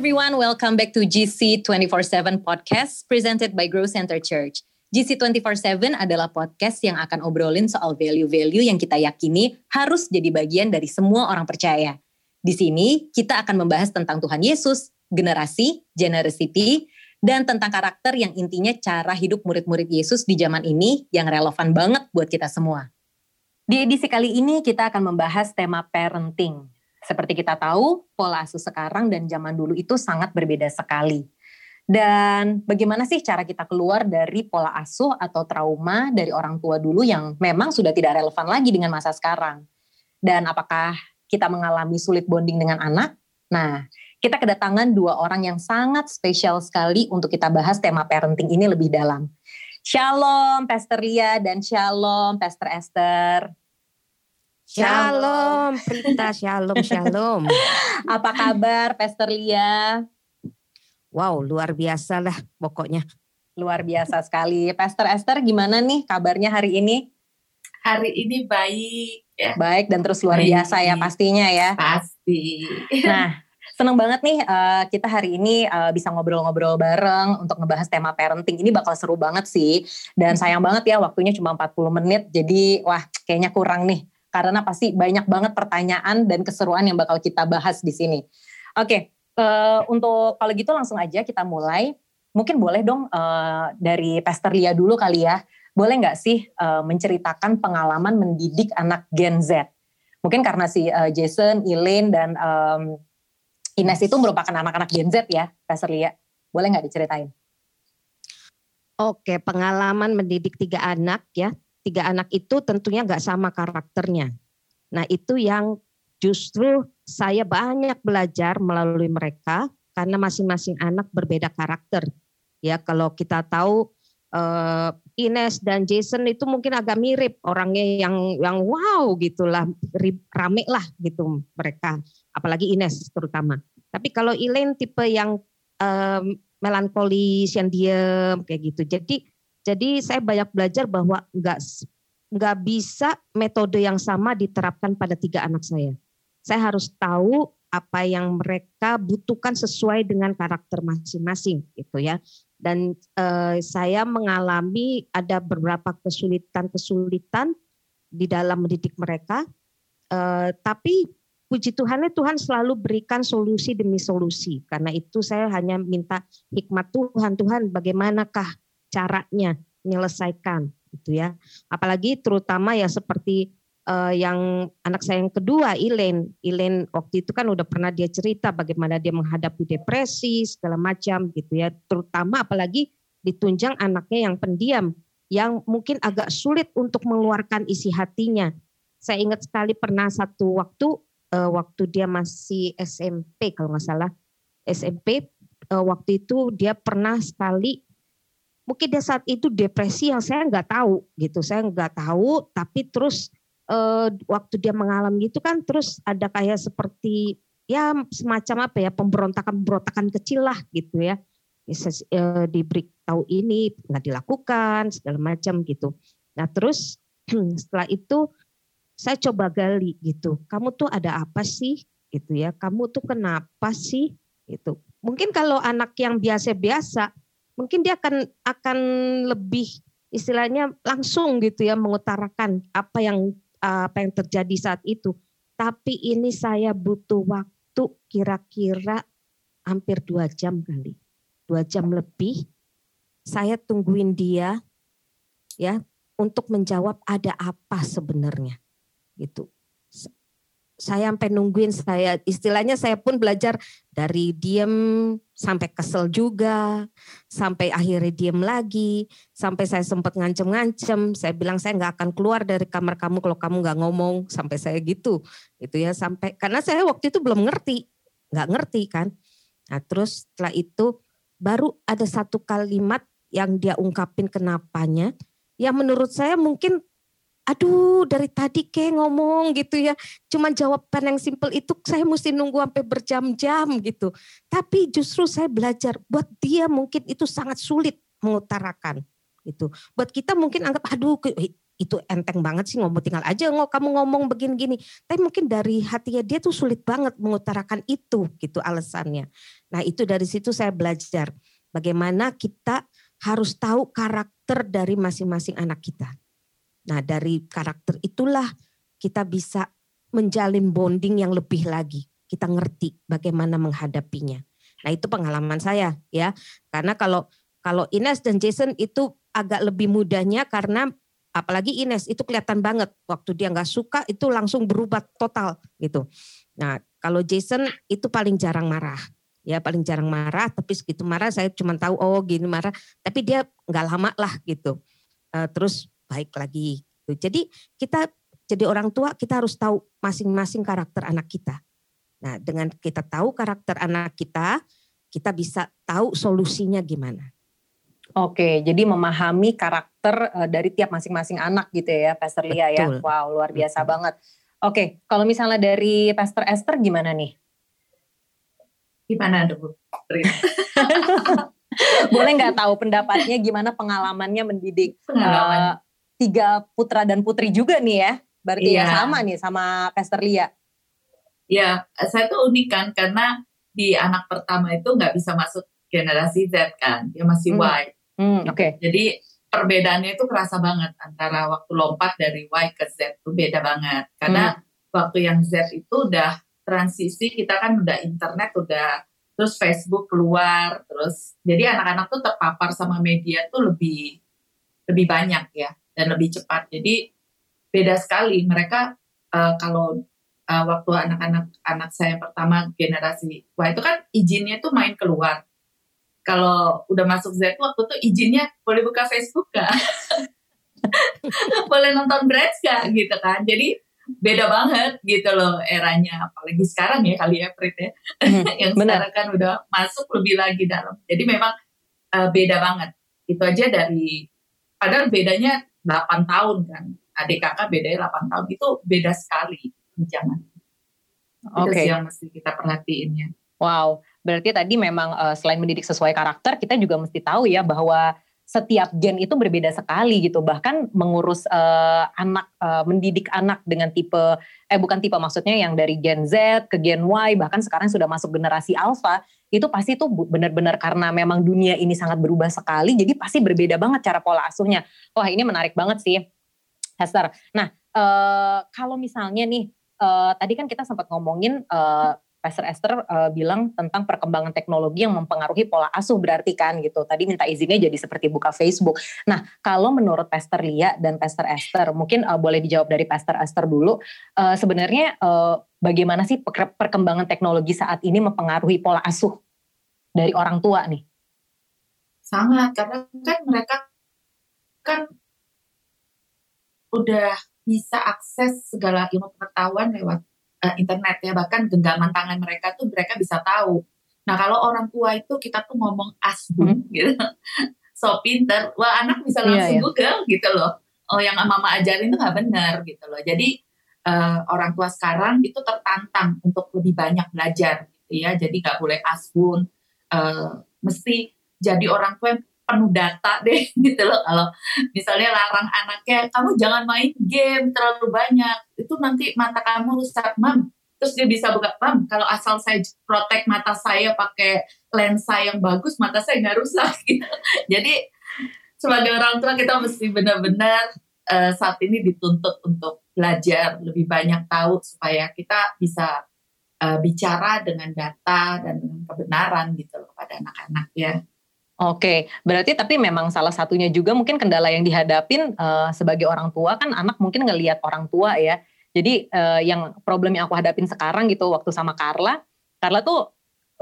everyone, welcome back to GC 24/7 podcast presented by Grow Center Church. GC 24/7 adalah podcast yang akan obrolin soal value-value yang kita yakini harus jadi bagian dari semua orang percaya. Di sini kita akan membahas tentang Tuhan Yesus, generasi, generosity, dan tentang karakter yang intinya cara hidup murid-murid Yesus di zaman ini yang relevan banget buat kita semua. Di edisi kali ini kita akan membahas tema parenting. Seperti kita tahu, pola asuh sekarang dan zaman dulu itu sangat berbeda sekali. Dan bagaimana sih cara kita keluar dari pola asuh atau trauma dari orang tua dulu yang memang sudah tidak relevan lagi dengan masa sekarang? Dan apakah kita mengalami sulit bonding dengan anak? Nah, kita kedatangan dua orang yang sangat spesial sekali untuk kita bahas tema parenting ini lebih dalam. Shalom Pastor Lia dan Shalom Pastor Esther. Shalom Prita, Shalom, Shalom. Apa kabar Pastor Lia? Wow, luar biasa lah pokoknya. Luar biasa sekali. Pastor Esther gimana nih kabarnya hari ini? Hari ini baik ya. Baik dan terus luar baik. biasa ya pastinya ya. Pasti. Nah, seneng banget nih uh, kita hari ini uh, bisa ngobrol-ngobrol bareng untuk ngebahas tema parenting. Ini bakal seru banget sih. Dan sayang banget ya waktunya cuma 40 menit. Jadi wah kayaknya kurang nih. Karena pasti banyak banget pertanyaan dan keseruan yang bakal kita bahas di sini. Oke, okay, uh, untuk kalau gitu langsung aja kita mulai. Mungkin boleh dong uh, dari Lia dulu kali ya. Boleh nggak sih uh, menceritakan pengalaman mendidik anak Gen Z? Mungkin karena si uh, Jason, Elaine dan um, Ines itu merupakan anak-anak Gen Z ya, Pastor Lia. Boleh nggak diceritain? Oke, pengalaman mendidik tiga anak ya. Tiga anak itu tentunya nggak sama karakternya. Nah itu yang justru saya banyak belajar melalui mereka karena masing-masing anak berbeda karakter. Ya kalau kita tahu uh, Ines dan Jason itu mungkin agak mirip orangnya yang yang wow gitulah rame lah gitu mereka apalagi Ines terutama. Tapi kalau Elaine tipe yang um, melankolis yang diam kayak gitu. Jadi jadi saya banyak belajar bahwa nggak nggak bisa metode yang sama diterapkan pada tiga anak saya saya harus tahu apa yang mereka butuhkan sesuai dengan karakter masing-masing gitu ya. Dan eh, saya mengalami ada beberapa kesulitan-kesulitan di dalam mendidik mereka, eh, tapi puji Tuhan Tuhan selalu berikan solusi demi solusi. Karena itu saya hanya minta hikmat Tuhan, Tuhan bagaimanakah caranya menyelesaikan gitu ya. Apalagi terutama ya seperti uh, yang anak saya yang kedua Ilen, Ilen waktu itu kan udah pernah dia cerita bagaimana dia menghadapi depresi segala macam gitu ya, terutama apalagi ditunjang anaknya yang pendiam yang mungkin agak sulit untuk mengeluarkan isi hatinya. Saya ingat sekali pernah satu waktu uh, waktu dia masih SMP kalau nggak salah SMP uh, eh, waktu itu dia pernah sekali mungkin dia saat itu depresi yang saya nggak tahu gitu saya nggak tahu tapi terus uh, waktu dia mengalami itu kan terus ada kayak seperti ya semacam apa ya pemberontakan-pemberontakan kecil lah gitu ya bisa uh, diberitahu ini nggak dilakukan segala macam gitu. Nah terus setelah itu saya coba gali gitu. Kamu tuh ada apa sih gitu ya? Kamu tuh kenapa sih gitu? Mungkin kalau anak yang biasa-biasa, mungkin dia akan akan lebih istilahnya langsung gitu ya mengutarakan apa yang apa yang terjadi saat itu. Tapi ini saya butuh waktu kira-kira hampir dua jam kali. Dua jam lebih. Saya tungguin dia ya untuk menjawab ada apa sebenarnya. Gitu saya sampai nungguin saya istilahnya saya pun belajar dari diem sampai kesel juga sampai akhirnya diem lagi sampai saya sempat ngancem-ngancem saya bilang saya nggak akan keluar dari kamar kamu kalau kamu nggak ngomong sampai saya gitu itu ya sampai karena saya waktu itu belum ngerti nggak ngerti kan. Nah terus setelah itu baru ada satu kalimat yang dia ungkapin kenapanya yang menurut saya mungkin aduh dari tadi kayak ngomong gitu ya cuma jawaban yang simple itu saya mesti nunggu sampai berjam-jam gitu tapi justru saya belajar buat dia mungkin itu sangat sulit mengutarakan itu buat kita mungkin anggap aduh itu enteng banget sih ngomong tinggal aja ngomong kamu ngomong begini-gini. Tapi mungkin dari hatinya dia tuh sulit banget mengutarakan itu gitu alasannya. Nah itu dari situ saya belajar bagaimana kita harus tahu karakter dari masing-masing anak kita. Nah dari karakter itulah kita bisa menjalin bonding yang lebih lagi. Kita ngerti bagaimana menghadapinya. Nah itu pengalaman saya ya. Karena kalau kalau Ines dan Jason itu agak lebih mudahnya karena apalagi Ines itu kelihatan banget waktu dia nggak suka itu langsung berubah total gitu. Nah kalau Jason itu paling jarang marah ya paling jarang marah tapi segitu marah saya cuma tahu oh gini marah tapi dia nggak lama lah gitu uh, terus baik lagi jadi kita jadi orang tua kita harus tahu masing-masing karakter anak kita nah dengan kita tahu karakter anak kita kita bisa tahu solusinya gimana Oke, jadi memahami karakter uh, dari tiap masing-masing anak gitu ya, Pastor Lia ya. Wow, luar biasa Betul. banget. Oke, kalau misalnya dari Pastor Esther gimana nih? Gimana Bu? Boleh nggak tahu pendapatnya gimana pengalamannya mendidik Pengalaman. uh, tiga putra dan putri juga nih ya? Berarti ya sama nih sama Pastor Lia. Ya, saya tuh unik kan karena di anak pertama itu nggak bisa masuk generasi Z kan, dia masih hmm. Y. Hmm, Oke. Okay. Jadi perbedaannya itu kerasa banget antara waktu lompat dari Y ke Z itu beda banget. Karena hmm. waktu yang Z itu udah transisi kita kan udah internet udah terus Facebook keluar terus jadi anak-anak tuh terpapar sama media tuh lebih lebih banyak ya dan lebih cepat. Jadi beda sekali mereka uh, kalau uh, waktu anak-anak anak saya pertama generasi wah itu kan izinnya tuh main keluar kalau udah masuk Z waktu itu izinnya boleh buka Facebook gak? boleh nonton Bread gak gitu kan. Jadi beda banget gitu loh eranya apalagi sekarang ya kali ya Prit ya hmm, yang benar. sekarang kan udah masuk lebih lagi dalam jadi memang uh, beda banget itu aja dari padahal bedanya 8 tahun kan adik kakak bedanya 8 tahun itu beda sekali jangan Oke. Okay. Itu yang mesti kita perhatiin ya. Wow, berarti tadi memang uh, selain mendidik sesuai karakter, kita juga mesti tahu ya bahwa setiap gen itu berbeda sekali gitu. Bahkan mengurus uh, anak, uh, mendidik anak dengan tipe, eh bukan tipe maksudnya yang dari gen Z ke gen Y, bahkan sekarang sudah masuk generasi alpha, itu pasti tuh benar-benar karena memang dunia ini sangat berubah sekali, jadi pasti berbeda banget cara pola asuhnya. Wah ini menarik banget sih, Hester. Nah uh, kalau misalnya nih, uh, tadi kan kita sempat ngomongin uh, Pastor Esther uh, bilang tentang perkembangan teknologi yang mempengaruhi pola asuh berarti kan gitu. Tadi minta izinnya jadi seperti buka Facebook. Nah, kalau menurut Pastor Lia dan Pastor Esther, mungkin uh, boleh dijawab dari Pastor Esther dulu. Uh, sebenarnya uh, bagaimana sih perkembangan teknologi saat ini mempengaruhi pola asuh dari orang tua nih? Sangat, karena kan mereka kan udah bisa akses segala ilmu pengetahuan lewat uh, internet ya bahkan genggaman tangan mereka tuh mereka bisa tahu. Nah kalau orang tua itu kita tuh ngomong asbun hmm. gitu. So pinter. Wah anak bisa iya, langsung yeah, yeah. google gitu loh. Oh yang mama ajarin itu nggak benar gitu loh. Jadi uh, orang tua sekarang itu tertantang untuk lebih banyak belajar gitu ya. Jadi nggak boleh asbun uh, mesti jadi orang tua yang penuh data deh gitu loh. Kalau misalnya larang anaknya kamu jangan main game terlalu banyak. Itu nanti mata kamu rusak mam. Terus dia bisa buka mam kalau asal saya protek mata saya pakai lensa yang bagus mata saya nggak rusak. Gitu. Jadi sebagai orang tua kita mesti benar-benar uh, saat ini dituntut untuk belajar lebih banyak tahu supaya kita bisa uh, bicara dengan data dan dengan kebenaran gitu loh pada anak-anak ya. Oke, berarti tapi memang salah satunya juga mungkin kendala yang dihadapin uh, sebagai orang tua kan anak mungkin ngelihat orang tua ya. Jadi uh, yang problem yang aku hadapin sekarang gitu waktu sama Carla, Carla tuh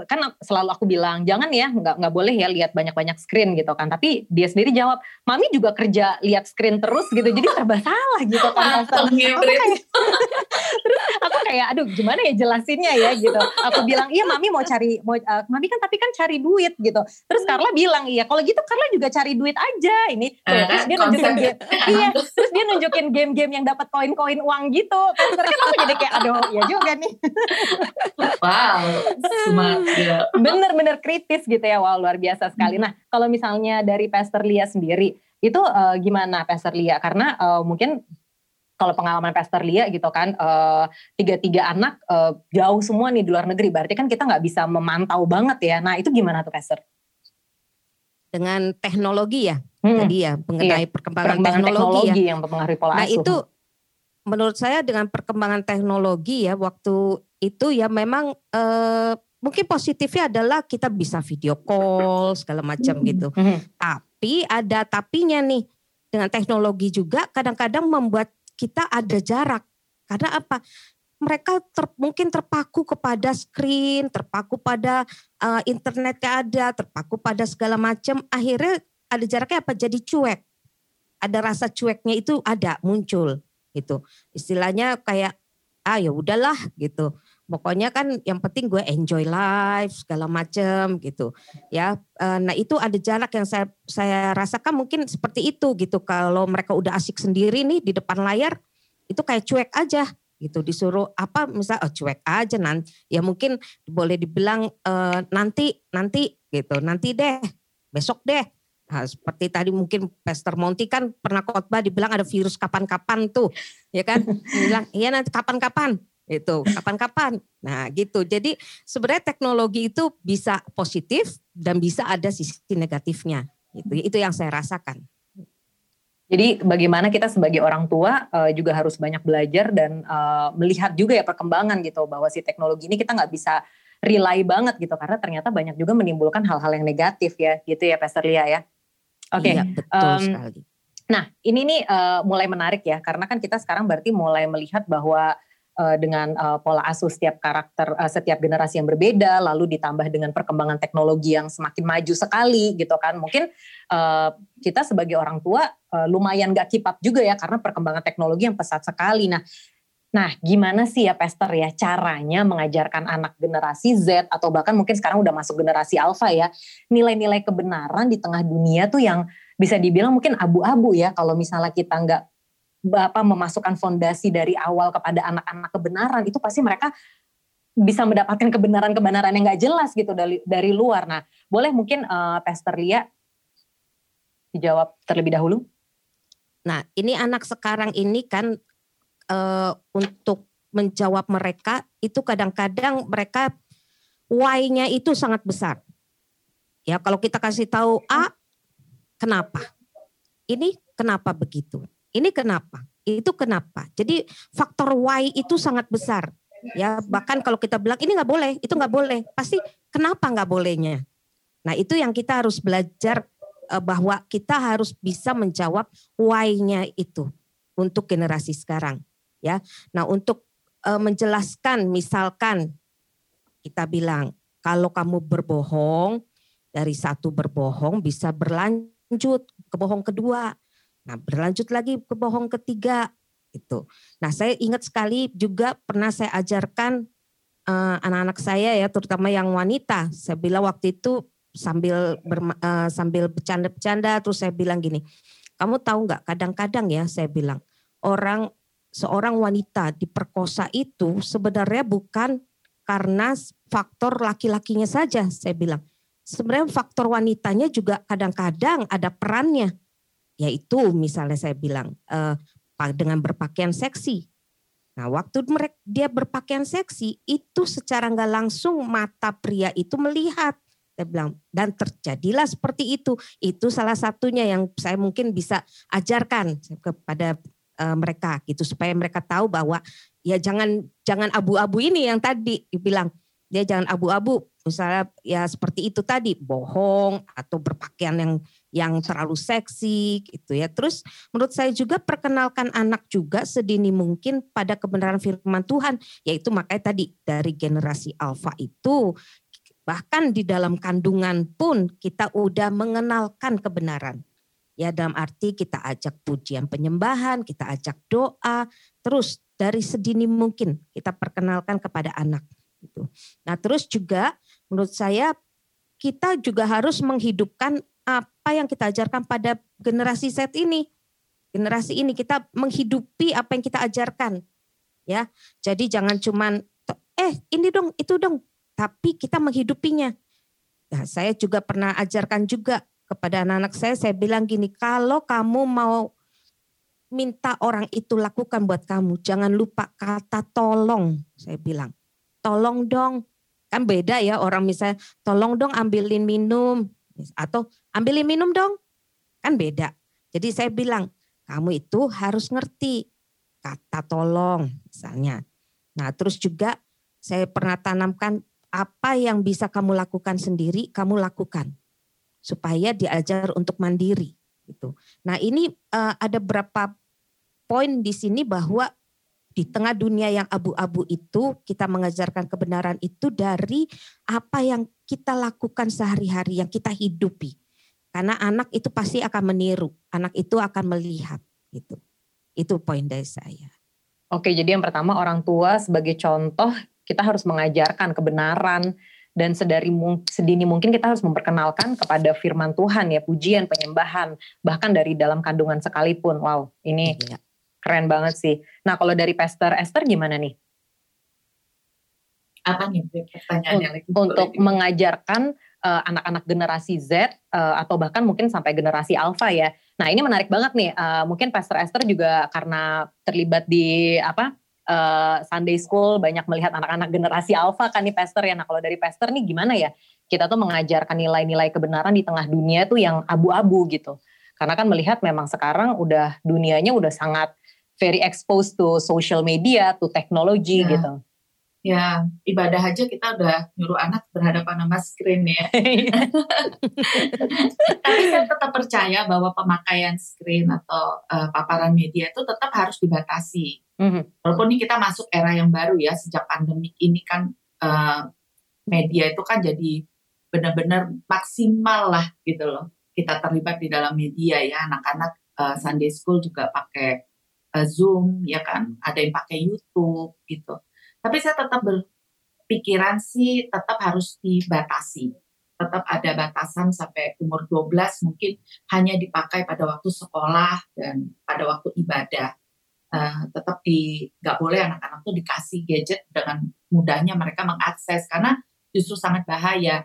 kan selalu aku bilang jangan ya nggak nggak boleh ya lihat banyak-banyak screen gitu kan. Tapi dia sendiri jawab mami juga kerja lihat screen terus gitu. Jadi serba salah gitu kan aku kayak terus aku kayak aduh gimana ya jelasinnya ya gitu. Aku bilang iya mami mau cari mau uh, mami kan tapi kan cari duit gitu. Terus Carla bilang iya kalau gitu Carla juga cari duit aja ini. Uh, terus dia nunjukin game iya terus dia nunjukin game-game yang dapat koin-koin uang gitu kan. Terus kan aku jadi kayak aduh ya juga nih. Wow smart Bener-bener kritis gitu ya, wow luar biasa sekali. Hmm. Nah kalau misalnya dari Pastor Lia sendiri, Itu uh, gimana Pastor Lia? Karena uh, mungkin kalau pengalaman Pastor Lia gitu kan uh, tiga-tiga anak uh, jauh semua nih di luar negeri berarti kan kita nggak bisa memantau banget ya nah itu gimana tuh Pastor? Dengan teknologi ya hmm. tadi ya mengenai iya. perkembangan, perkembangan teknologi, teknologi ya. yang mempengaruhi pola nah, asuh. Nah itu menurut saya dengan perkembangan teknologi ya waktu itu ya memang uh, mungkin positifnya adalah kita bisa video call segala macam hmm. gitu. Hmm. Tapi ada tapinya nih dengan teknologi juga kadang-kadang membuat kita ada jarak. Karena apa? Mereka ter, mungkin terpaku kepada screen, terpaku pada uh, internet yang ada, terpaku pada segala macam. Akhirnya ada jaraknya apa? Jadi cuek. Ada rasa cueknya itu ada muncul gitu. Istilahnya kayak ah ya udahlah gitu pokoknya kan yang penting gue enjoy life segala macem gitu. Ya eh, nah itu ada jarak yang saya saya rasakan mungkin seperti itu gitu. Kalau mereka udah asik sendiri nih di depan layar itu kayak cuek aja gitu. Disuruh apa misal oh, cuek aja nanti ya mungkin boleh dibilang uh, nanti nanti gitu. Nanti deh besok deh. Nah, seperti tadi mungkin Pastor Monty kan pernah khotbah dibilang ada virus kapan-kapan tuh, ya kan? bilang iya nanti kapan-kapan itu kapan-kapan. Nah, gitu. Jadi sebenarnya teknologi itu bisa positif dan bisa ada sisi negatifnya. Itu itu yang saya rasakan. Jadi bagaimana kita sebagai orang tua uh, juga harus banyak belajar dan uh, melihat juga ya perkembangan gitu bahwa si teknologi ini kita nggak bisa rely banget gitu karena ternyata banyak juga menimbulkan hal-hal yang negatif ya gitu ya Pastor Lia ya. Oke. Okay. Iya, betul um, sekali. Nah, ini nih uh, mulai menarik ya karena kan kita sekarang berarti mulai melihat bahwa uh, dengan uh, pola asuh setiap karakter uh, setiap generasi yang berbeda lalu ditambah dengan perkembangan teknologi yang semakin maju sekali gitu kan. Mungkin uh, kita sebagai orang tua uh, lumayan gak keep juga ya karena perkembangan teknologi yang pesat sekali. Nah Nah, gimana sih ya Pester ya caranya mengajarkan anak generasi Z atau bahkan mungkin sekarang udah masuk generasi Alpha ya, nilai-nilai kebenaran di tengah dunia tuh yang bisa dibilang mungkin abu-abu ya kalau misalnya kita nggak apa memasukkan fondasi dari awal kepada anak-anak kebenaran itu pasti mereka bisa mendapatkan kebenaran-kebenaran yang nggak jelas gitu dari dari luar. Nah, boleh mungkin uh, Pastor Lia dijawab terlebih dahulu. Nah, ini anak sekarang ini kan uh, untuk menjawab mereka itu kadang-kadang mereka why-nya itu sangat besar. Ya, kalau kita kasih tahu A, kenapa? Ini kenapa begitu? Ini kenapa? Itu kenapa? Jadi faktor why itu sangat besar. Ya bahkan kalau kita bilang ini nggak boleh, itu nggak boleh, pasti kenapa nggak bolehnya? Nah itu yang kita harus belajar eh, bahwa kita harus bisa menjawab why-nya itu untuk generasi sekarang. Ya, nah untuk uh, menjelaskan, misalkan kita bilang kalau kamu berbohong dari satu berbohong bisa berlanjut ke bohong kedua, Nah berlanjut lagi ke bohong ketiga itu. Nah saya ingat sekali juga pernah saya ajarkan uh, anak-anak saya ya terutama yang wanita. Saya bilang waktu itu sambil ber, uh, sambil bercanda-bercanda terus saya bilang gini, kamu tahu nggak kadang-kadang ya saya bilang orang seorang wanita diperkosa itu sebenarnya bukan karena faktor laki-lakinya saja saya bilang. Sebenarnya faktor wanitanya juga kadang-kadang ada perannya yaitu misalnya saya bilang uh, dengan berpakaian seksi. Nah, waktu mereka dia berpakaian seksi itu secara nggak langsung mata pria itu melihat. Saya bilang dan terjadilah seperti itu. Itu salah satunya yang saya mungkin bisa ajarkan kepada uh, mereka gitu supaya mereka tahu bahwa ya jangan jangan abu-abu ini yang tadi dibilang dia jangan abu-abu misalnya ya seperti itu tadi bohong atau berpakaian yang yang terlalu seksi gitu ya. Terus menurut saya juga perkenalkan anak juga sedini mungkin pada kebenaran firman Tuhan yaitu makanya tadi dari generasi alfa itu bahkan di dalam kandungan pun kita udah mengenalkan kebenaran. Ya dalam arti kita ajak pujian penyembahan, kita ajak doa, terus dari sedini mungkin kita perkenalkan kepada anak gitu. Nah, terus juga menurut saya kita juga harus menghidupkan apa yang kita ajarkan pada generasi Z ini. Generasi ini kita menghidupi apa yang kita ajarkan. Ya. Jadi jangan cuman eh ini dong, itu dong, tapi kita menghidupinya. Nah, saya juga pernah ajarkan juga kepada anak-anak saya, saya bilang gini, kalau kamu mau minta orang itu lakukan buat kamu, jangan lupa kata tolong, saya bilang. Tolong dong, kan beda ya orang misalnya, tolong dong ambilin minum, atau ambilin minum dong, kan beda. Jadi saya bilang, kamu itu harus ngerti kata tolong misalnya. Nah terus juga saya pernah tanamkan apa yang bisa kamu lakukan sendiri, kamu lakukan supaya diajar untuk mandiri gitu. Nah, ini uh, ada berapa poin di sini bahwa di tengah dunia yang abu-abu itu kita mengajarkan kebenaran itu dari apa yang kita lakukan sehari-hari yang kita hidupi. Karena anak itu pasti akan meniru, anak itu akan melihat gitu. Itu poin dari saya. Oke, jadi yang pertama orang tua sebagai contoh kita harus mengajarkan kebenaran dan sedari sedini mungkin kita harus memperkenalkan kepada firman Tuhan ya pujian penyembahan bahkan dari dalam kandungan sekalipun wow ini ya. keren banget sih nah kalau dari Pastor Esther gimana nih apa nih pertanyaannya untuk mengajarkan uh, anak-anak generasi Z uh, atau bahkan mungkin sampai generasi Alpha ya nah ini menarik banget nih uh, mungkin Pastor Esther juga karena terlibat di apa uh, Sunday School banyak melihat anak-anak generasi alpha kan nih pastor ya. Nah kalau dari pastor nih gimana ya? Kita tuh mengajarkan nilai-nilai kebenaran di tengah dunia tuh yang abu-abu gitu. Karena kan melihat memang sekarang udah dunianya udah sangat very exposed to social media, to technology ya. gitu. Ya, ibadah aja kita udah nyuruh anak berhadapan sama screen ya. Tapi saya tetap percaya bahwa pemakaian screen atau uh, paparan media itu tetap harus dibatasi Mm-hmm. Walaupun ini kita masuk era yang baru ya sejak pandemik ini kan uh, media itu kan jadi benar-benar maksimal lah gitu loh. Kita terlibat di dalam media ya anak-anak uh, Sunday School juga pakai uh, Zoom ya kan, ada yang pakai YouTube gitu. Tapi saya tetap berpikiran sih tetap harus dibatasi. Tetap ada batasan sampai umur 12 mungkin hanya dipakai pada waktu sekolah dan pada waktu ibadah uh, tetap di nggak boleh anak-anak tuh dikasih gadget dengan mudahnya mereka mengakses karena justru sangat bahaya.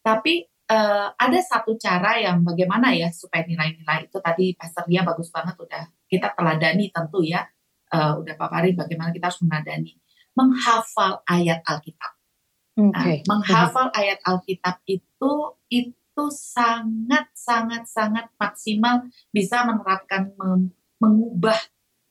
Tapi uh, ada satu cara yang bagaimana ya supaya nilai-nilai itu tadi Pastor Lia bagus banget udah kita teladani tentu ya uh, udah paparin bagaimana kita harus menadani menghafal ayat Alkitab. Okay. Nah, menghafal ayat Alkitab itu itu sangat sangat sangat maksimal bisa menerapkan mengubah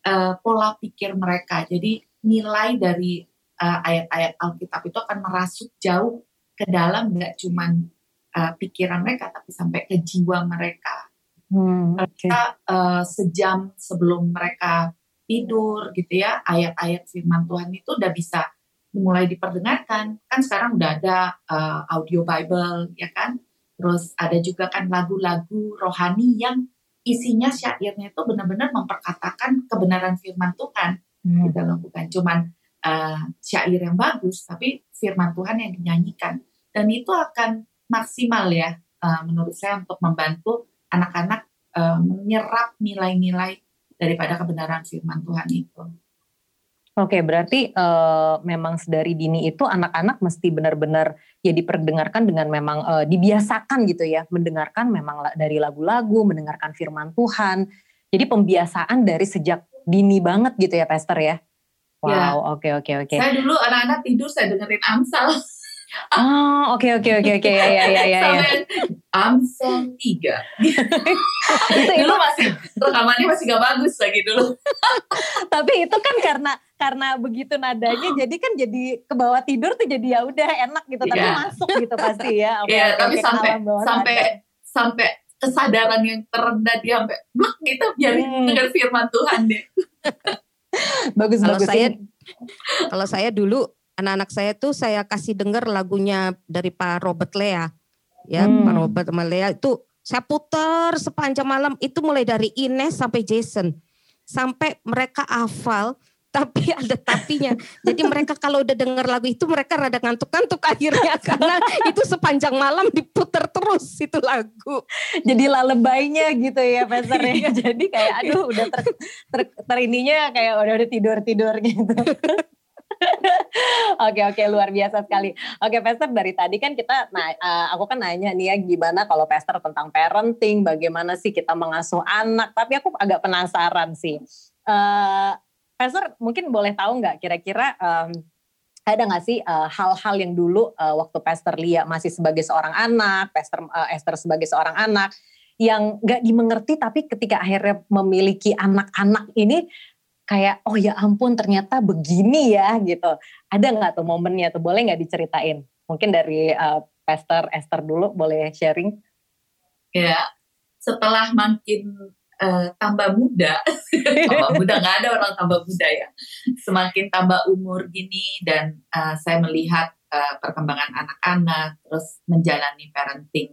uh, pola pikir mereka. Jadi nilai dari uh, ayat-ayat Alkitab itu akan merasuk jauh ke dalam nggak cuman uh, pikiran mereka tapi sampai ke jiwa mereka. Hmm, okay. Mereka uh, sejam sebelum mereka tidur gitu ya ayat-ayat firman Tuhan itu udah bisa mulai diperdengarkan. Kan sekarang udah ada uh, audio Bible ya kan? Terus ada juga kan lagu-lagu rohani yang isinya syairnya itu benar-benar memperkatakan kebenaran firman Tuhan hmm. kita lakukan. Cuman uh, syair yang bagus tapi firman Tuhan yang dinyanyikan. Dan itu akan maksimal ya uh, menurut saya untuk membantu anak-anak uh, menyerap nilai-nilai daripada kebenaran firman Tuhan itu. Oke, berarti uh, memang sedari dini itu anak-anak mesti benar-benar ya diperdengarkan dengan memang uh, dibiasakan gitu ya, mendengarkan memang dari lagu-lagu, mendengarkan firman Tuhan. Jadi pembiasaan dari sejak dini banget gitu ya, Pastor ya. ya. Wow, oke oke oke. Saya dulu anak-anak tidur saya dengerin Amsal. Oh, oke oke oke oke ya ya ya ya. Amsel tiga. itu dulu masih rekamannya masih gak bagus lagi dulu. Tapi itu kan karena karena begitu nadanya jadi kan jadi ke bawah tidur tuh jadi ya udah enak gitu tapi yeah. masuk gitu pasti ya. Iya, yeah, tapi sampai sampai sampai kesadaran yang terendah dia sampai blok gitu biar hmm. dengar firman Tuhan deh. bagus kalau bagus. saya kalau saya dulu anak-anak saya tuh saya kasih dengar lagunya dari Pak Robert Lea. Ya, hmm. Pak Robert sama Lea itu saya putar sepanjang malam itu mulai dari Ines sampai Jason. Sampai mereka hafal tapi ada tapinya. Jadi mereka kalau udah denger lagu itu mereka rada ngantuk-ngantuk akhirnya karena itu sepanjang malam diputar terus itu lagu. Jadi lalebaynya gitu ya Pastor ya. Iya. Jadi kayak aduh udah ter, ter, ter ininya kayak udah udah tidur-tidur gitu. Oke oke luar biasa sekali. Oke Pester dari tadi kan kita, nah uh, aku kan nanya nih ya gimana kalau Pester tentang parenting, bagaimana sih kita mengasuh anak. Tapi aku agak penasaran sih. Uh, Pester mungkin boleh tahu nggak kira-kira um, ada nggak sih hal hal-hal yang dulu uh, waktu Pastor Lia masih sebagai seorang anak, Pastor uh, Esther sebagai seorang anak yang nggak dimengerti tapi ketika akhirnya memiliki anak-anak ini kayak oh ya ampun ternyata begini ya gitu. Ada nggak tuh momennya tuh boleh nggak diceritain? Mungkin dari uh, Pastor Esther dulu boleh sharing? Ya, setelah makin uh, tambah muda, tambah muda nggak ada orang tambah muda ya. Semakin tambah umur gini dan uh, saya melihat uh, perkembangan anak-anak, terus menjalani parenting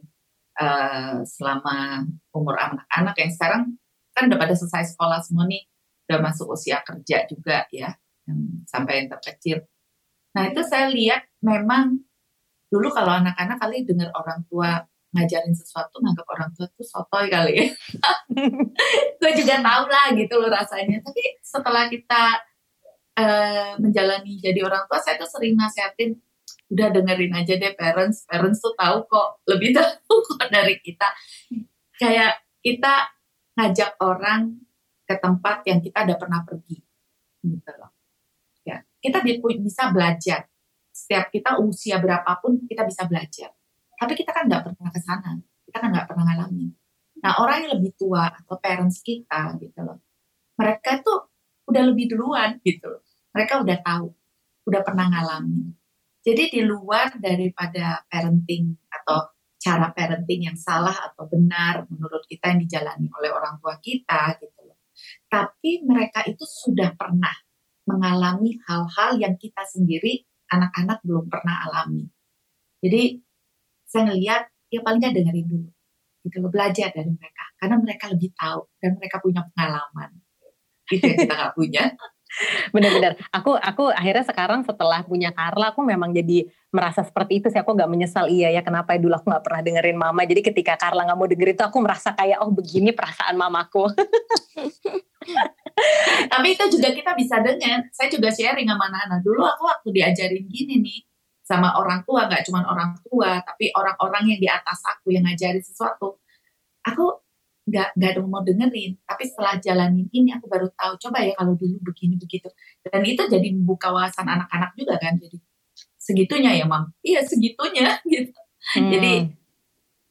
uh, selama umur anak-anak yang sekarang kan udah pada selesai sekolah semua nih udah masuk usia kerja juga ya, yang sampai yang terkecil. Nah itu saya lihat memang dulu kalau anak-anak kali dengar orang tua ngajarin sesuatu nganggap orang tua tuh sotoy kali ya. gue juga tahu lah gitu loh rasanya. Tapi setelah kita uh, menjalani jadi orang tua, saya tuh sering nasihatin, udah dengerin aja deh parents. Parents tuh tahu kok, lebih tahu kok dari kita. Kayak kita ngajak orang ke tempat yang kita udah pernah pergi gitu loh. Ya kita bisa belajar. Setiap kita usia berapapun kita bisa belajar. Tapi kita kan nggak pernah ke sana kita kan nggak pernah ngalamin. Nah orang yang lebih tua atau parents kita gitu loh mereka tuh udah lebih duluan gitu loh. Mereka udah tahu udah pernah ngalamin. Jadi di luar daripada parenting atau cara parenting yang salah atau benar menurut kita yang dijalani oleh orang tua kita gitu tapi mereka itu sudah pernah mengalami hal-hal yang kita sendiri anak-anak belum pernah alami. Jadi saya ngelihat ya paling nggak dengerin dulu, gitu loh belajar dari mereka karena mereka lebih tahu dan mereka punya pengalaman. Itu yang kita nggak punya. Benar-benar. Aku aku akhirnya sekarang setelah punya Carla, aku memang jadi merasa seperti itu sih. Aku nggak menyesal iya ya kenapa ya dulu aku nggak pernah dengerin mama. Jadi ketika Carla nggak mau dengerin itu, aku merasa kayak oh begini perasaan mamaku. Tapi itu juga kita bisa dengar. Saya juga sharing sama anak-anak. Dulu aku waktu diajarin gini nih sama orang tua, nggak cuma orang tua, tapi orang-orang yang di atas aku yang ngajarin sesuatu. Aku nggak nggak ada mau dengerin tapi setelah jalanin ini aku baru tahu coba ya kalau dulu begini begitu dan itu jadi membuka wawasan anak-anak juga kan jadi segitunya ya mam iya segitunya gitu hmm. jadi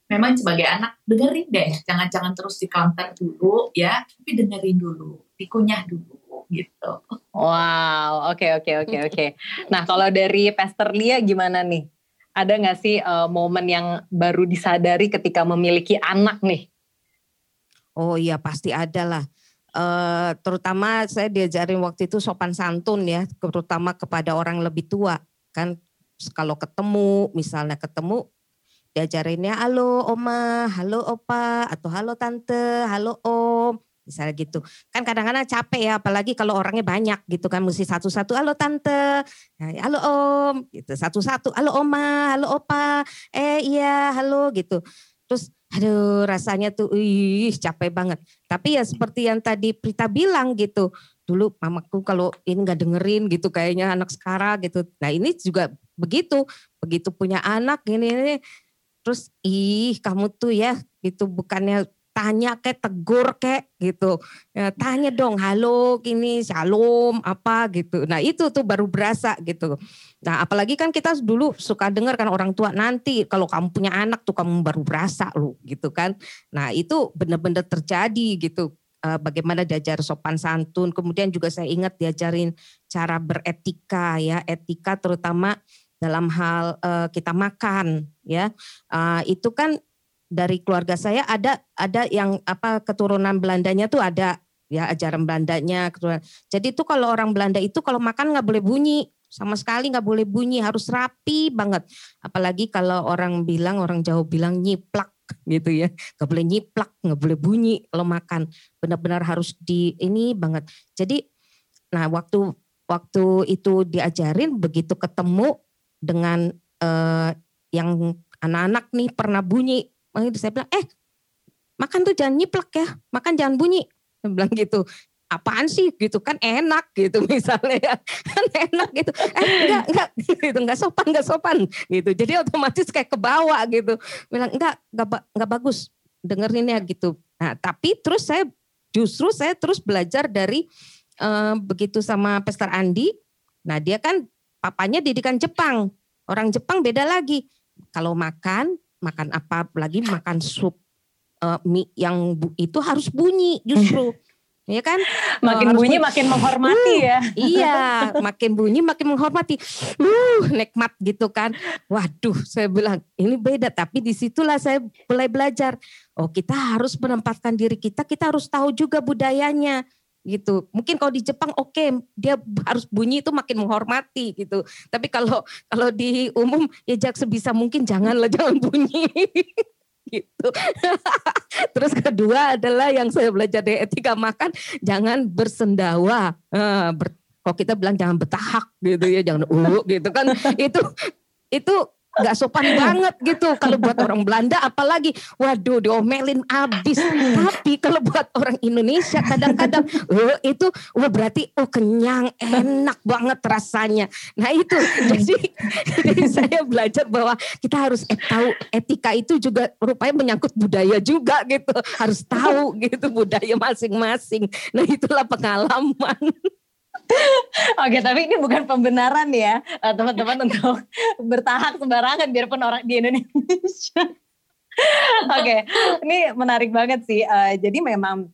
memang sebagai anak dengerin deh. Jangan-jangan terus di counter dulu ya. Tapi dengerin dulu dikunyah dulu gitu. Wow oke okay, oke okay, oke okay, oke. Nah kalau dari Pastor Lia gimana nih? Ada nggak sih uh, momen yang baru disadari ketika memiliki anak nih? Oh iya pasti ada lah. Uh, terutama saya diajarin waktu itu sopan santun ya, terutama kepada orang lebih tua. Kan kalau ketemu, misalnya ketemu diajarinnya halo oma, halo opa, atau halo tante, halo om, misalnya gitu. Kan kadang-kadang capek ya, apalagi kalau orangnya banyak gitu kan, mesti satu-satu, halo tante, nah, halo om, gitu, satu-satu, halo oma, halo opa, eh iya, halo gitu. Terus aduh rasanya tuh ih capek banget. Tapi ya seperti yang tadi Prita bilang gitu. Dulu mamaku kalau ini nggak dengerin gitu kayaknya anak sekarang gitu. Nah ini juga begitu. Begitu punya anak ini, ini terus ih kamu tuh ya gitu bukannya tanya kayak tegur kayak gitu. Ya, tanya dong halo gini shalom apa gitu. Nah itu tuh baru berasa gitu. Nah apalagi kan kita dulu suka dengar kan orang tua nanti kalau kamu punya anak tuh kamu baru berasa lu gitu kan. Nah itu benar-benar terjadi gitu. Uh, bagaimana diajar sopan santun. Kemudian juga saya ingat diajarin cara beretika ya etika terutama dalam hal uh, kita makan ya. Uh, itu kan dari keluarga saya ada ada yang apa keturunan Belandanya tuh ada ya ajaran Belandanya keturunan. Jadi itu kalau orang Belanda itu kalau makan nggak boleh bunyi sama sekali nggak boleh bunyi harus rapi banget. Apalagi kalau orang bilang orang Jawa bilang nyiplak gitu ya. Nggak boleh nyiplak nggak boleh bunyi kalau makan. Benar-benar harus di ini banget. Jadi nah waktu waktu itu diajarin begitu ketemu dengan eh, yang anak-anak nih pernah bunyi. Itu saya bilang, eh makan tuh jangan nyiplek ya, makan jangan bunyi. Saya bilang gitu. apaan sih? Gitu kan enak gitu misalnya ya. Kan enak gitu. Eh enggak enggak gitu. Enggak sopan enggak sopan gitu. Jadi otomatis kayak ke bawah gitu bilang enggak enggak enggak bagus dengerin ya gitu. Nah tapi terus saya justru saya terus belajar dari uh, begitu sama Pester Andi. Nah dia kan papanya didikan Jepang. Orang Jepang beda lagi. Kalau makan makan apa lagi? Makan sup uh, mie yang itu harus bunyi justru. Ya kan? Makin uh, bunyi makin menghormati uh, ya. iya makin bunyi makin menghormati. Uh nikmat gitu kan. Waduh saya bilang ini beda tapi di situlah saya mulai belajar. Oh kita harus menempatkan diri kita kita harus tahu juga budayanya gitu mungkin kalau di Jepang oke okay, dia harus bunyi itu makin menghormati gitu tapi kalau kalau di umum ya jak sebisa mungkin janganlah jangan bunyi gitu. Terus kedua adalah yang saya belajar dari etika makan, jangan bersendawa. Uh, ber, kalau kita bilang jangan betahak gitu ya, jangan uh gitu kan. itu itu nggak sopan banget gitu kalau buat orang Belanda apalagi waduh diomelin abis. Tapi kalau buat orang Indonesia kadang-kadang uh, itu wah berarti oh kenyang enak banget rasanya. Nah itu. Jadi, jadi saya belajar bahwa kita harus et, tahu etika itu juga rupanya menyangkut budaya juga gitu. Harus tahu gitu budaya masing-masing. Nah itulah pengalaman Oke, tapi ini bukan pembenaran ya, eh, teman-teman untuk bertahap sembarangan biarpun orang di Indonesia. Oke, ini menarik banget sih. Uh, jadi memang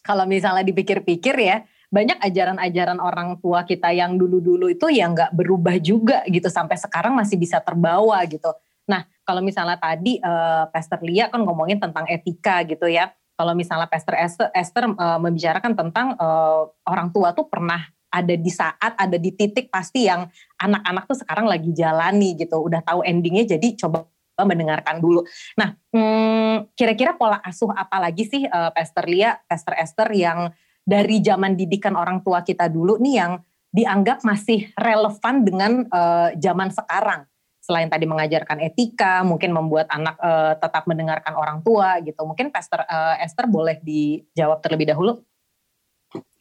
kalau misalnya dipikir-pikir ya, banyak ajaran-ajaran orang tua kita yang dulu-dulu itu yang nggak berubah juga gitu sampai sekarang masih bisa terbawa gitu. Nah, kalau misalnya tadi uh, Pastor Lia kan ngomongin tentang etika gitu ya. Kalau misalnya Pastor Esther, Esther uh, membicarakan tentang uh, orang tua tuh pernah ada di saat ada di titik pasti yang anak-anak tuh sekarang lagi jalani gitu udah tahu endingnya jadi coba mendengarkan dulu. Nah, hmm, kira-kira pola asuh apa lagi sih uh, Pastor Lia, Pastor Esther yang dari zaman didikan orang tua kita dulu nih yang dianggap masih relevan dengan uh, zaman sekarang? Selain tadi mengajarkan etika, mungkin membuat anak uh, tetap mendengarkan orang tua gitu. Mungkin Pastor uh, Esther boleh dijawab terlebih dahulu.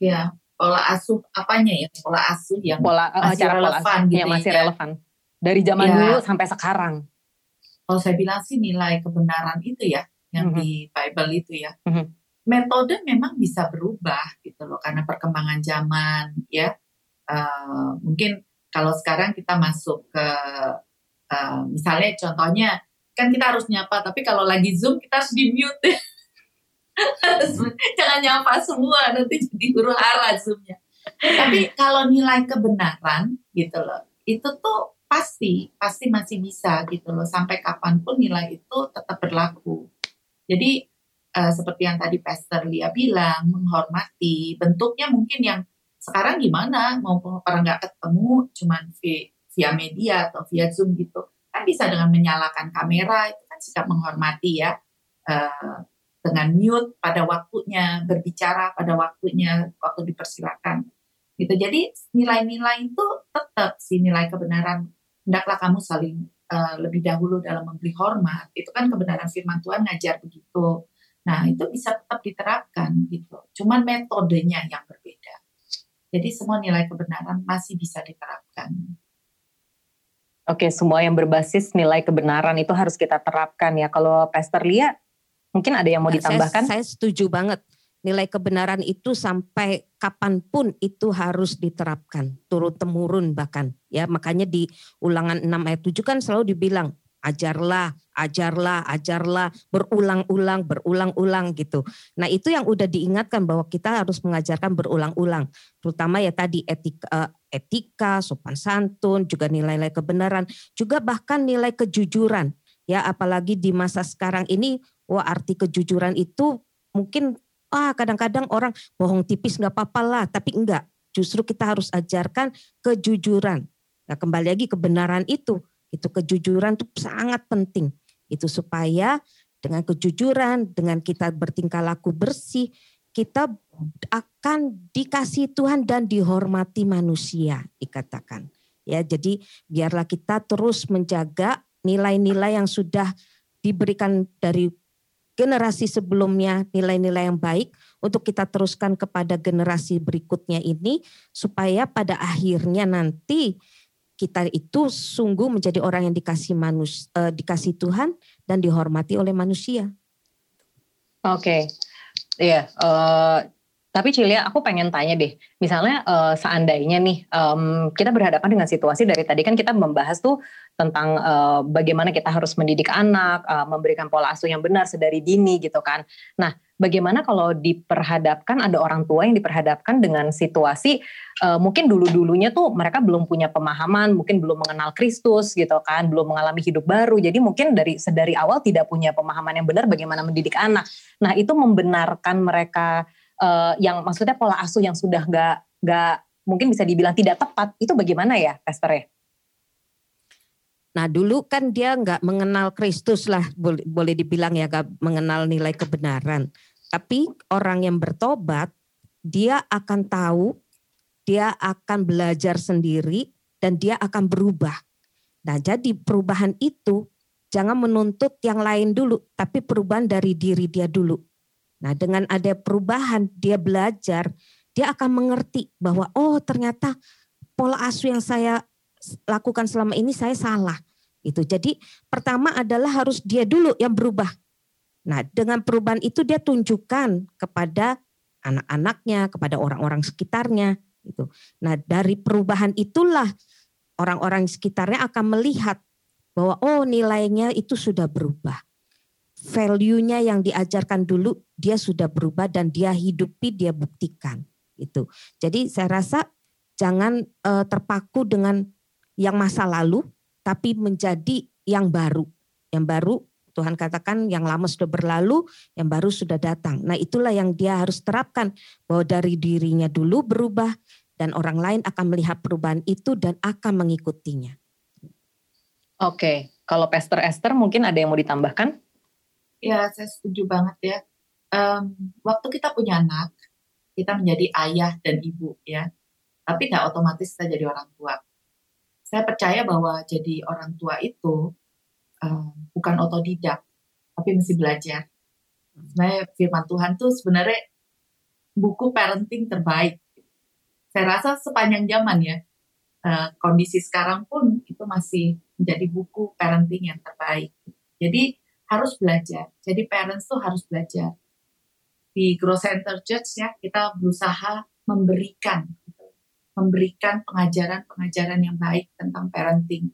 Ya, pola asuh apanya ya pola asuh yang pola uh, masih cara relevan pola asuh, gitu ya, masih ya. relevan dari zaman ya. dulu sampai sekarang kalau saya bilang sih nilai kebenaran itu ya yang mm -hmm. di Bible itu ya mm -hmm. metode memang bisa berubah gitu loh karena perkembangan zaman ya uh, mungkin kalau sekarang kita masuk ke uh, misalnya contohnya kan kita harus nyapa tapi kalau lagi zoom kita harus di mute. Jangan nyapa semua nanti jadi huru hara zoomnya. Tapi kalau nilai kebenaran gitu loh itu tuh pasti pasti masih bisa gitu loh. Sampai kapan pun nilai itu tetap berlaku. Jadi uh, seperti yang tadi Pastor Lia bilang menghormati bentuknya mungkin yang sekarang gimana? Mau orang nggak ketemu cuman via media atau via zoom gitu kan bisa dengan menyalakan kamera itu kan sikap menghormati ya uh, dengan mute pada waktunya, berbicara pada waktunya, waktu dipersilakan. Gitu. Jadi nilai-nilai itu tetap si nilai kebenaran. Hendaklah kamu saling uh, lebih dahulu dalam memberi hormat. Itu kan kebenaran firman Tuhan ngajar begitu. Nah itu bisa tetap diterapkan gitu. Cuman metodenya yang berbeda. Jadi semua nilai kebenaran masih bisa diterapkan. Oke, semua yang berbasis nilai kebenaran itu harus kita terapkan ya. Kalau Pastor Lia, Mungkin ada yang mau nah, ditambahkan? Saya, saya setuju banget. Nilai kebenaran itu sampai kapan pun itu harus diterapkan, turun temurun bahkan. Ya makanya di ulangan 6 ayat 7 kan selalu dibilang ajarlah, ajarlah, ajarlah, berulang-ulang, berulang-ulang gitu. Nah itu yang udah diingatkan bahwa kita harus mengajarkan berulang-ulang. Terutama ya tadi etika, eh, etika, sopan santun, juga nilai-nilai kebenaran, juga bahkan nilai kejujuran. Ya apalagi di masa sekarang ini wah arti kejujuran itu mungkin ah kadang-kadang orang bohong tipis nggak apa-apa lah, tapi enggak. Justru kita harus ajarkan kejujuran. Nah, kembali lagi kebenaran itu, itu kejujuran itu sangat penting. Itu supaya dengan kejujuran, dengan kita bertingkah laku bersih, kita akan dikasih Tuhan dan dihormati manusia dikatakan. Ya, jadi biarlah kita terus menjaga nilai-nilai yang sudah diberikan dari generasi sebelumnya nilai-nilai yang baik untuk kita teruskan kepada generasi berikutnya ini supaya pada akhirnya nanti kita itu sungguh menjadi orang yang dikasih manus, uh, dikasih Tuhan dan dihormati oleh manusia. Oke, okay. iya. Uh, tapi Cilia, aku pengen tanya deh, misalnya uh, seandainya nih um, kita berhadapan dengan situasi dari tadi kan kita membahas tuh tentang uh, bagaimana kita harus mendidik anak, uh, memberikan pola asuh yang benar sedari dini gitu kan. Nah, bagaimana kalau diperhadapkan ada orang tua yang diperhadapkan dengan situasi uh, mungkin dulu-dulunya tuh mereka belum punya pemahaman, mungkin belum mengenal Kristus gitu kan, belum mengalami hidup baru. Jadi mungkin dari sedari awal tidak punya pemahaman yang benar bagaimana mendidik anak. Nah, itu membenarkan mereka uh, yang maksudnya pola asuh yang sudah nggak nggak mungkin bisa dibilang tidak tepat itu bagaimana ya Pastor ya? Nah dulu kan dia nggak mengenal Kristus lah boleh, boleh dibilang ya nggak mengenal nilai kebenaran. Tapi orang yang bertobat dia akan tahu, dia akan belajar sendiri dan dia akan berubah. Nah jadi perubahan itu jangan menuntut yang lain dulu, tapi perubahan dari diri dia dulu. Nah, dengan ada perubahan, dia belajar, dia akan mengerti bahwa oh ternyata pola asuh yang saya lakukan selama ini saya salah. Itu. Jadi pertama adalah harus dia dulu yang berubah. Nah, dengan perubahan itu dia tunjukkan kepada anak-anaknya, kepada orang-orang sekitarnya itu. Nah, dari perubahan itulah orang-orang sekitarnya akan melihat bahwa oh nilainya itu sudah berubah value-nya yang diajarkan dulu dia sudah berubah dan dia hidupi, dia buktikan itu. Jadi saya rasa jangan uh, terpaku dengan yang masa lalu tapi menjadi yang baru. Yang baru Tuhan katakan yang lama sudah berlalu, yang baru sudah datang. Nah, itulah yang dia harus terapkan bahwa dari dirinya dulu berubah dan orang lain akan melihat perubahan itu dan akan mengikutinya. Oke, kalau Pastor Esther mungkin ada yang mau ditambahkan? Ya, saya setuju banget ya. Um, waktu kita punya anak, kita menjadi ayah dan ibu ya. Tapi nggak otomatis kita jadi orang tua. Saya percaya bahwa jadi orang tua itu um, bukan otodidak, tapi mesti belajar. Sebenarnya firman Tuhan tuh sebenarnya buku parenting terbaik. Saya rasa sepanjang zaman ya, uh, kondisi sekarang pun itu masih menjadi buku parenting yang terbaik. Jadi harus belajar. Jadi parents tuh harus belajar. Di Grow Center Church ya kita berusaha memberikan. Memberikan pengajaran-pengajaran yang baik tentang parenting.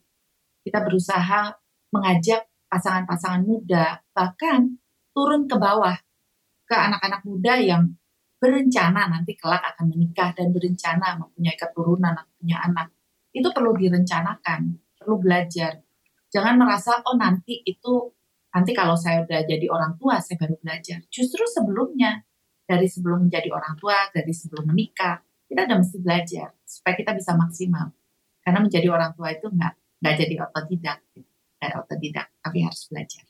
Kita berusaha mengajak pasangan-pasangan muda bahkan turun ke bawah ke anak-anak muda yang berencana nanti kelak akan menikah dan berencana mempunyai keturunan atau punya anak. Itu perlu direncanakan, perlu belajar. Jangan merasa oh nanti itu nanti kalau saya udah jadi orang tua saya baru belajar. Justru sebelumnya dari sebelum menjadi orang tua, dari sebelum menikah, kita udah mesti belajar supaya kita bisa maksimal. Karena menjadi orang tua itu nggak nggak jadi otodidak, nggak otodidak, tapi harus belajar.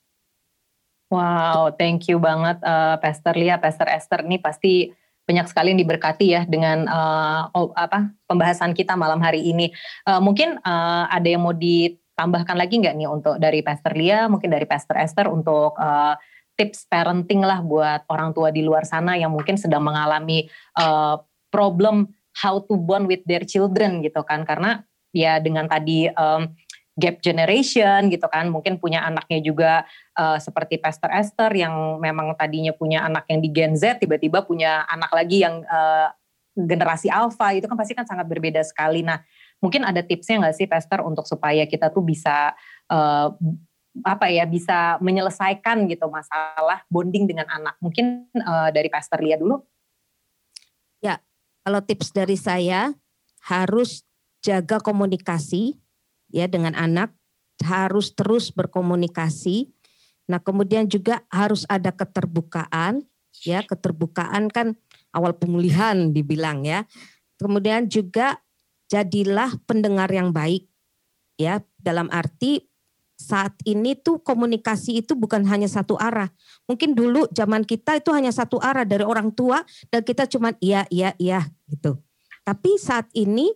Wow, thank you banget uh, Pastor Lia, Pastor Esther. Ini pasti banyak sekali yang diberkati ya dengan uh, apa pembahasan kita malam hari ini. Uh, mungkin uh, ada yang mau di tambahkan lagi nggak nih untuk dari Pastor Lia, mungkin dari Pastor Esther untuk uh, tips parenting lah buat orang tua di luar sana yang mungkin sedang mengalami uh, problem how to bond with their children gitu kan karena ya dengan tadi um, gap generation gitu kan mungkin punya anaknya juga uh, seperti Pastor Esther yang memang tadinya punya anak yang di Gen Z tiba-tiba punya anak lagi yang uh, generasi alpha itu kan pasti kan sangat berbeda sekali nah Mungkin ada tipsnya nggak sih Pastor untuk supaya kita tuh bisa uh, apa ya bisa menyelesaikan gitu masalah bonding dengan anak. Mungkin uh, dari Pastor Lia dulu. Kalau tips dari saya harus jaga komunikasi ya dengan anak, harus terus berkomunikasi. Nah, kemudian juga harus ada keterbukaan ya, keterbukaan kan awal pemulihan dibilang ya. Kemudian juga jadilah pendengar yang baik ya dalam arti saat ini tuh komunikasi itu bukan hanya satu arah. Mungkin dulu zaman kita itu hanya satu arah dari orang tua dan kita cuma iya iya iya gitu. Tapi saat ini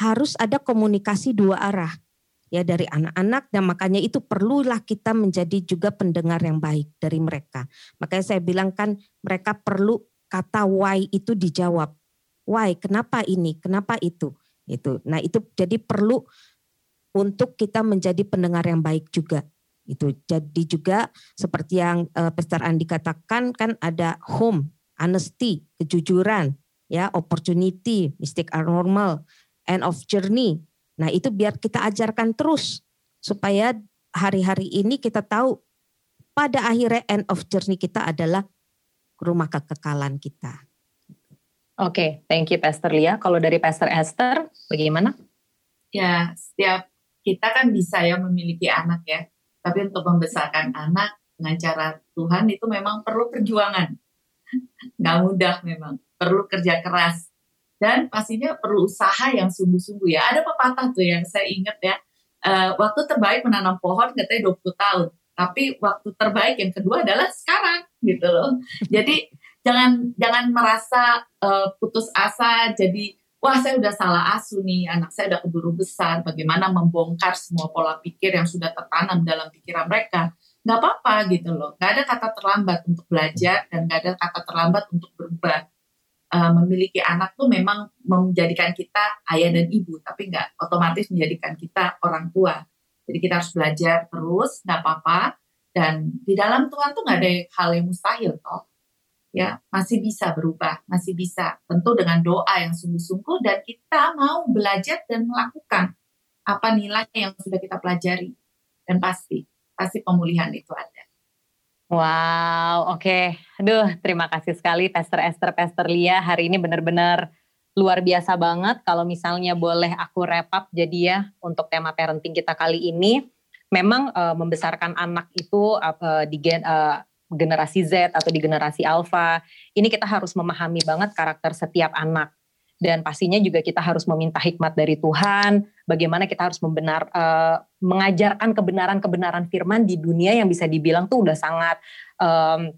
harus ada komunikasi dua arah ya dari anak-anak dan makanya itu perlulah kita menjadi juga pendengar yang baik dari mereka. Makanya saya bilang kan mereka perlu kata why itu dijawab. Why? Kenapa ini? Kenapa itu? Itu. Nah, itu jadi perlu untuk kita menjadi pendengar yang baik juga. Itu. Jadi juga seperti yang uh, Pastor Andi katakan kan ada home, honesty, kejujuran, ya, opportunity, mistake are normal, end of journey. Nah, itu biar kita ajarkan terus supaya hari-hari ini kita tahu pada akhirnya end of journey kita adalah rumah kekekalan kita. Oke, okay, thank you Pastor Lia. Kalau dari Pastor Esther, bagaimana? Ya, setiap kita kan bisa ya memiliki anak ya. Tapi untuk membesarkan anak dengan cara Tuhan itu memang perlu perjuangan. Gak mudah memang, perlu kerja keras. Dan pastinya perlu usaha yang sungguh-sungguh ya. Ada pepatah tuh yang saya ingat ya, uh, waktu terbaik menanam pohon katanya 20 tahun. Tapi waktu terbaik yang kedua adalah sekarang gitu loh. Jadi jangan jangan merasa uh, putus asa jadi wah saya udah salah asuh nih anak saya udah keburu besar bagaimana membongkar semua pola pikir yang sudah tertanam dalam pikiran mereka nggak apa-apa gitu loh nggak ada kata terlambat untuk belajar dan nggak ada kata terlambat untuk berubah uh, memiliki anak tuh memang menjadikan kita ayah dan ibu, tapi nggak otomatis menjadikan kita orang tua. Jadi kita harus belajar terus, nggak apa-apa. Dan di dalam Tuhan tuh nggak ada hal yang mustahil toh. Ya, masih bisa berubah, masih bisa. Tentu dengan doa yang sungguh-sungguh dan kita mau belajar dan melakukan apa nilai yang sudah kita pelajari. Dan pasti, pasti pemulihan itu ada. Wow, oke. Okay. Aduh, terima kasih sekali Pastor Esther, Pastor Lia. Hari ini benar-benar luar biasa banget. Kalau misalnya boleh aku wrap up jadi ya untuk tema parenting kita kali ini. Memang uh, membesarkan anak itu uh, di gen, generasi Z atau di generasi Alpha, ini kita harus memahami banget karakter setiap anak. Dan pastinya juga kita harus meminta hikmat dari Tuhan bagaimana kita harus membenar uh, mengajarkan kebenaran-kebenaran firman di dunia yang bisa dibilang tuh udah sangat um,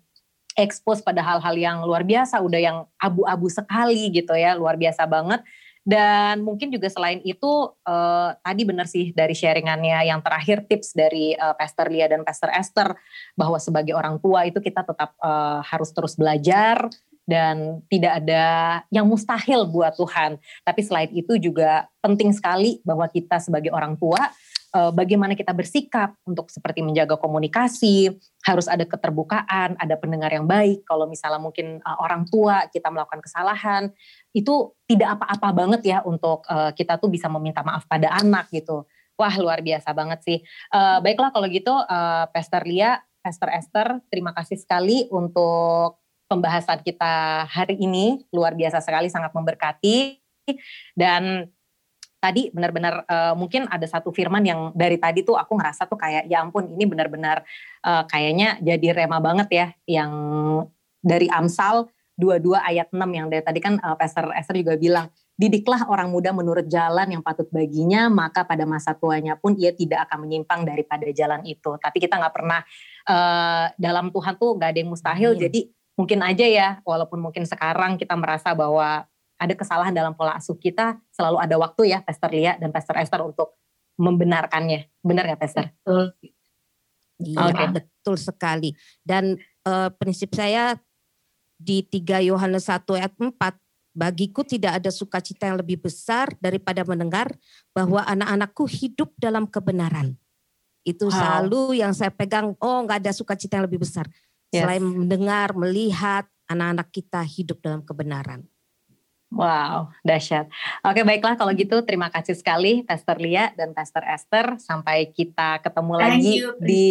expose pada hal-hal yang luar biasa udah yang abu-abu sekali gitu ya luar biasa banget dan mungkin juga selain itu uh, tadi benar sih dari sharingannya yang terakhir tips dari uh, Pastor Lia dan Pastor Esther bahwa sebagai orang tua itu kita tetap uh, harus terus belajar dan tidak ada yang mustahil buat Tuhan. Tapi selain itu juga penting sekali bahwa kita sebagai orang tua bagaimana kita bersikap untuk seperti menjaga komunikasi, harus ada keterbukaan, ada pendengar yang baik. Kalau misalnya mungkin orang tua kita melakukan kesalahan, itu tidak apa-apa banget ya untuk eh, kita tuh bisa meminta maaf pada anak gitu. Wah luar biasa banget sih. baiklah kalau gitu, Pastor Lia, Pastor Esther, terima kasih sekali untuk pembahasan kita hari ini luar biasa sekali, sangat memberkati. Dan tadi benar-benar uh, mungkin ada satu firman yang dari tadi tuh aku ngerasa tuh kayak ya ampun ini benar-benar uh, kayaknya jadi rema banget ya yang dari Amsal 22 ayat 6 yang dari tadi kan uh, Pastor Esther juga bilang didiklah orang muda menurut jalan yang patut baginya maka pada masa tuanya pun ia tidak akan menyimpang daripada jalan itu tapi kita nggak pernah uh, dalam Tuhan tuh gak ada yang mustahil hmm. jadi mungkin aja ya walaupun mungkin sekarang kita merasa bahwa ada kesalahan dalam pola asuh kita selalu ada waktu ya Pastor Lia dan Pastor Esther untuk membenarkannya benar nggak Pastor? Betul. Iya okay. betul sekali dan uh, prinsip saya di 3 Yohanes 1 ayat 4 bagiku tidak ada sukacita yang lebih besar daripada mendengar bahwa anak-anakku hidup dalam kebenaran. Itu wow. selalu yang saya pegang, oh nggak ada sukacita yang lebih besar. Yes. Selain mendengar, melihat anak-anak kita hidup dalam kebenaran. Wow, dahsyat. Oke, baiklah kalau gitu terima kasih sekali Pastor Lia dan Pastor Esther. Sampai kita ketemu Thank lagi you, di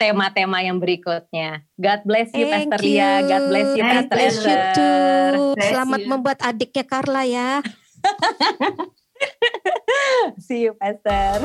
tema-tema yang berikutnya. God bless you Thank Pastor you. Lia, God bless you Thank Pastor Esther. Selamat you. membuat adiknya Carla ya. See you Pastor.